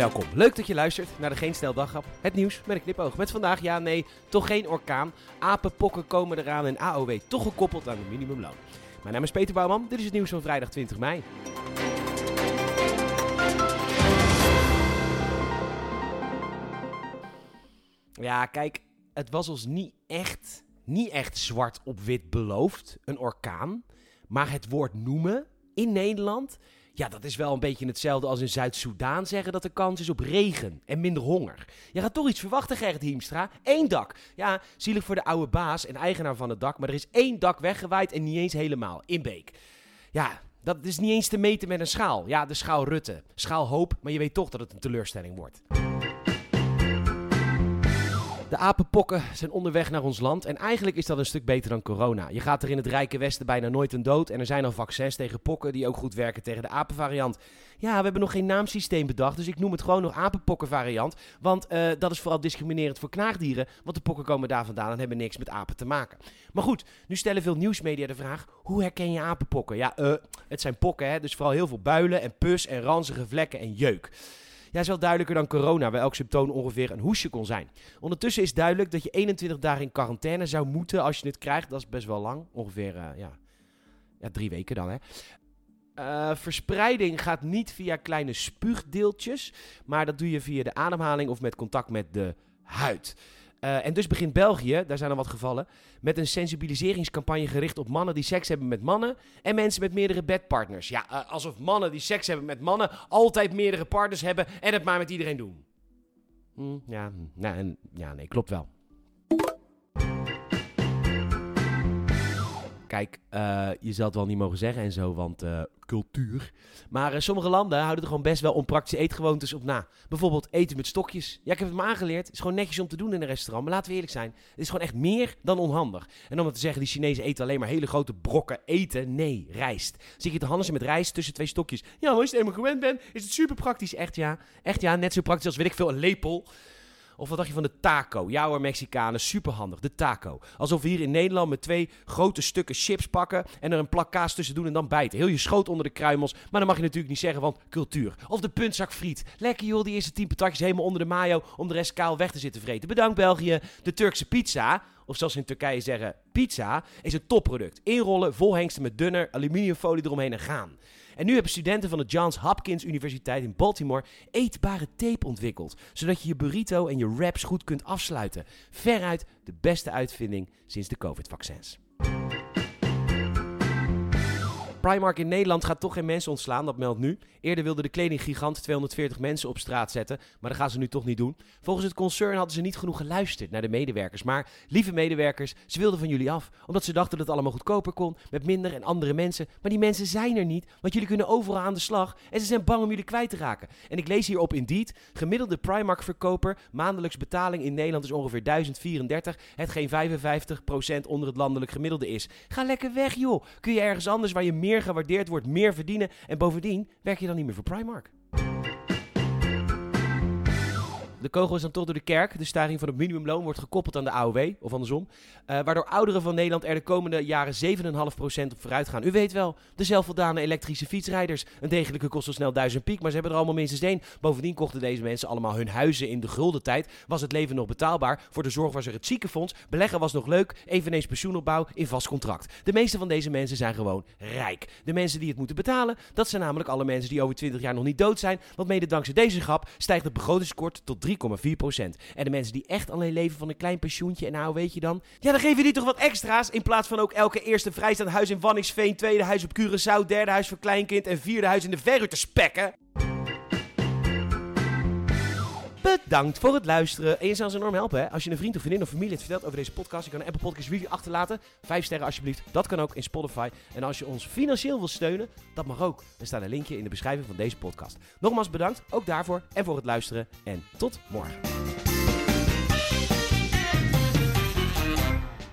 Welkom. Leuk dat je luistert naar de Geen Stel Daggrap. Het nieuws met een knipoog. Met vandaag, ja nee, toch geen orkaan. Apenpokken komen eraan en AOW toch gekoppeld aan de minimumloon. Mijn naam is Peter Bouwman. Dit is het nieuws van vrijdag 20 mei. Ja, kijk, het was ons niet echt, niet echt zwart op wit beloofd, een orkaan. Maar het woord noemen in Nederland, ja, dat is wel een beetje hetzelfde als in Zuid-Soedan zeggen dat er kans is op regen en minder honger. Je gaat toch iets verwachten, Gerrit Hiemstra. Eén dak. Ja, zielig voor de oude baas en eigenaar van het dak, maar er is één dak weggewaaid en niet eens helemaal, in Beek. Ja, dat is niet eens te meten met een schaal. Ja, de schaal Rutte. Schaal hoop, maar je weet toch dat het een teleurstelling wordt. De apenpokken zijn onderweg naar ons land en eigenlijk is dat een stuk beter dan corona. Je gaat er in het rijke westen bijna nooit een dood en er zijn al vaccins tegen pokken die ook goed werken tegen de apenvariant. Ja, we hebben nog geen naamsysteem bedacht, dus ik noem het gewoon nog apenpokkenvariant, want uh, dat is vooral discriminerend voor knaagdieren, want de pokken komen daar vandaan en hebben niks met apen te maken. Maar goed, nu stellen veel nieuwsmedia de vraag, hoe herken je apenpokken? Ja, uh, het zijn pokken, hè, dus vooral heel veel builen en pus en ranzige vlekken en jeuk. Ja, is wel duidelijker dan corona, waar elk symptoom ongeveer een hoesje kon zijn. Ondertussen is duidelijk dat je 21 dagen in quarantaine zou moeten als je het krijgt. Dat is best wel lang. Ongeveer, uh, ja, ja, drie weken dan, hè. Uh, verspreiding gaat niet via kleine spuugdeeltjes, maar dat doe je via de ademhaling of met contact met de huid. Uh, en dus begint België, daar zijn al wat gevallen, met een sensibiliseringscampagne gericht op mannen die seks hebben met mannen en mensen met meerdere bedpartners. Ja, uh, alsof mannen die seks hebben met mannen altijd meerdere partners hebben en het maar met iedereen doen. Hm, ja, nou, ja, nee, klopt wel. Kijk, uh, je zal het wel niet mogen zeggen en zo, want uh, cultuur. Maar uh, sommige landen houden er gewoon best wel onpraktische eetgewoontes op na. Bijvoorbeeld eten met stokjes. Ja, ik heb het me aangeleerd. Het is gewoon netjes om te doen in een restaurant. Maar laten we eerlijk zijn, het is gewoon echt meer dan onhandig. En om te zeggen, die Chinezen eten alleen maar hele grote brokken eten. Nee, rijst. Zie je te handelen met rijst tussen twee stokjes. Ja, als je het eenmaal gewend bent, is het super praktisch. Echt ja, echt ja, net zo praktisch als weet ik veel, een lepel. Of wat dacht je van de taco? Ja hoor, Mexicanen, superhandig. De taco. Alsof we hier in Nederland met twee grote stukken chips pakken en er een plak kaas tussen doen en dan bijten. Heel je schoot onder de kruimels. Maar dan mag je natuurlijk niet zeggen, want cultuur. Of de puntzak friet. Lekker joh, die eerste tien patatjes helemaal onder de mayo om de rest kaal weg te zitten vreten. Bedankt België. De Turkse pizza of zoals ze in Turkije zeggen, pizza, is een topproduct. Inrollen, volhengsten met dunner, aluminiumfolie eromheen en gaan. En nu hebben studenten van de Johns Hopkins Universiteit in Baltimore eetbare tape ontwikkeld, zodat je je burrito en je wraps goed kunt afsluiten. Veruit de beste uitvinding sinds de COVID-vaccins. Primark in Nederland gaat toch geen mensen ontslaan, dat meldt nu. Eerder wilde de kledinggigant 240 mensen op straat zetten, maar dat gaan ze nu toch niet doen. Volgens het concern hadden ze niet genoeg geluisterd naar de medewerkers. Maar lieve medewerkers, ze wilden van jullie af, omdat ze dachten dat het allemaal goedkoper kon, met minder en andere mensen. Maar die mensen zijn er niet, want jullie kunnen overal aan de slag en ze zijn bang om jullie kwijt te raken. En ik lees hierop Indeed, gemiddelde Primark-verkoper, maandelijks betaling in Nederland is ongeveer 1034, hetgeen 55% onder het landelijk gemiddelde is. Ga lekker weg joh, kun je ergens anders waar je meer meer gewaardeerd wordt, meer verdienen. En bovendien werk je dan niet meer voor Primark. De kogel is dan toch door de kerk. De stijging van het minimumloon wordt gekoppeld aan de AOW, of andersom. Uh, waardoor ouderen van Nederland er de komende jaren 7,5% op vooruit gaan. U weet wel, de zelfvoldane elektrische fietsrijders. Een degelijke kost snel duizend piek, maar ze hebben er allemaal minstens één. Bovendien kochten deze mensen allemaal hun huizen in de gulden tijd. Was het leven nog betaalbaar? Voor de zorg was er het ziekenfonds. Beleggen was nog leuk. Eveneens pensioenopbouw in vast contract. De meeste van deze mensen zijn gewoon rijk. De mensen die het moeten betalen, dat zijn namelijk alle mensen die over 20 jaar nog niet dood zijn. Want mede dankzij deze grap stijgt het begrotingskort tot 3 3,4%. En de mensen die echt alleen leven van een klein pensioentje en nou weet je dan... Ja, dan je die toch wat extra's in plaats van ook elke eerste vrijstaand huis in Wanningsveen, tweede huis op Curaçao, derde huis voor kleinkind en vierde huis in de verre te spekken. Bedankt voor het luisteren. En je zou ons enorm helpen hè? als je een vriend of vriendin of familie het vertelt over deze podcast. Je kan een Apple Podcast review achterlaten. Vijf sterren alsjeblieft. Dat kan ook in Spotify. En als je ons financieel wil steunen, dat mag ook. Er staat een linkje in de beschrijving van deze podcast. Nogmaals bedankt, ook daarvoor en voor het luisteren. En tot morgen.